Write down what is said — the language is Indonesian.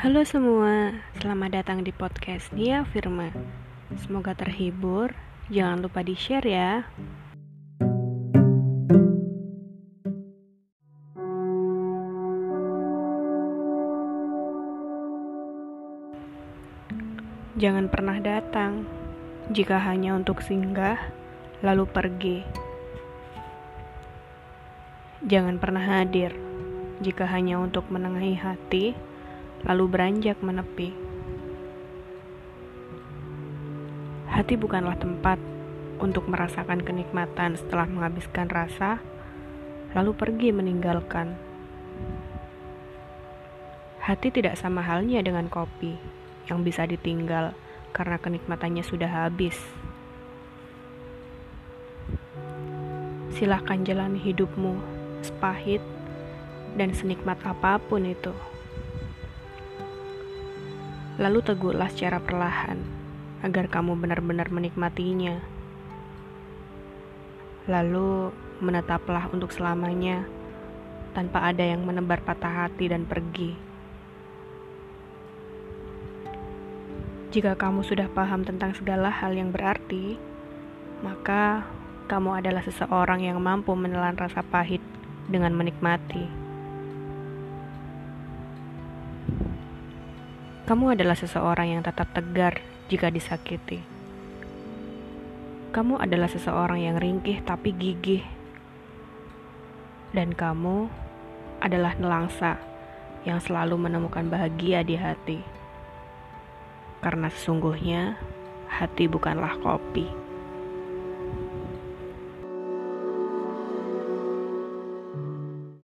Halo semua, selamat datang di podcast Nia Firma. Semoga terhibur, jangan lupa di-share ya. Jangan pernah datang jika hanya untuk singgah, lalu pergi. Jangan pernah hadir jika hanya untuk menengahi hati, lalu beranjak menepi. Hati bukanlah tempat untuk merasakan kenikmatan setelah menghabiskan rasa, lalu pergi meninggalkan. Hati tidak sama halnya dengan kopi yang bisa ditinggal karena kenikmatannya sudah habis. Silahkan jalani hidupmu sepahit dan senikmat apa pun itu. Lalu tegurlah secara perlahan agar kamu benar-benar menikmatinya. Lalu menetaplah untuk selamanya tanpa ada yang menebar patah hati dan pergi. Jika kamu sudah paham tentang segala hal yang berarti, maka kamu adalah seseorang yang mampu menelan rasa pahit dengan menikmati. Kamu adalah seseorang yang tetap tegar jika disakiti. Kamu adalah seseorang yang ringkih tapi gigih. Dan kamu adalah nelangsa yang selalu menemukan bahagia di hati. Karena sesungguhnya hati bukanlah kopi.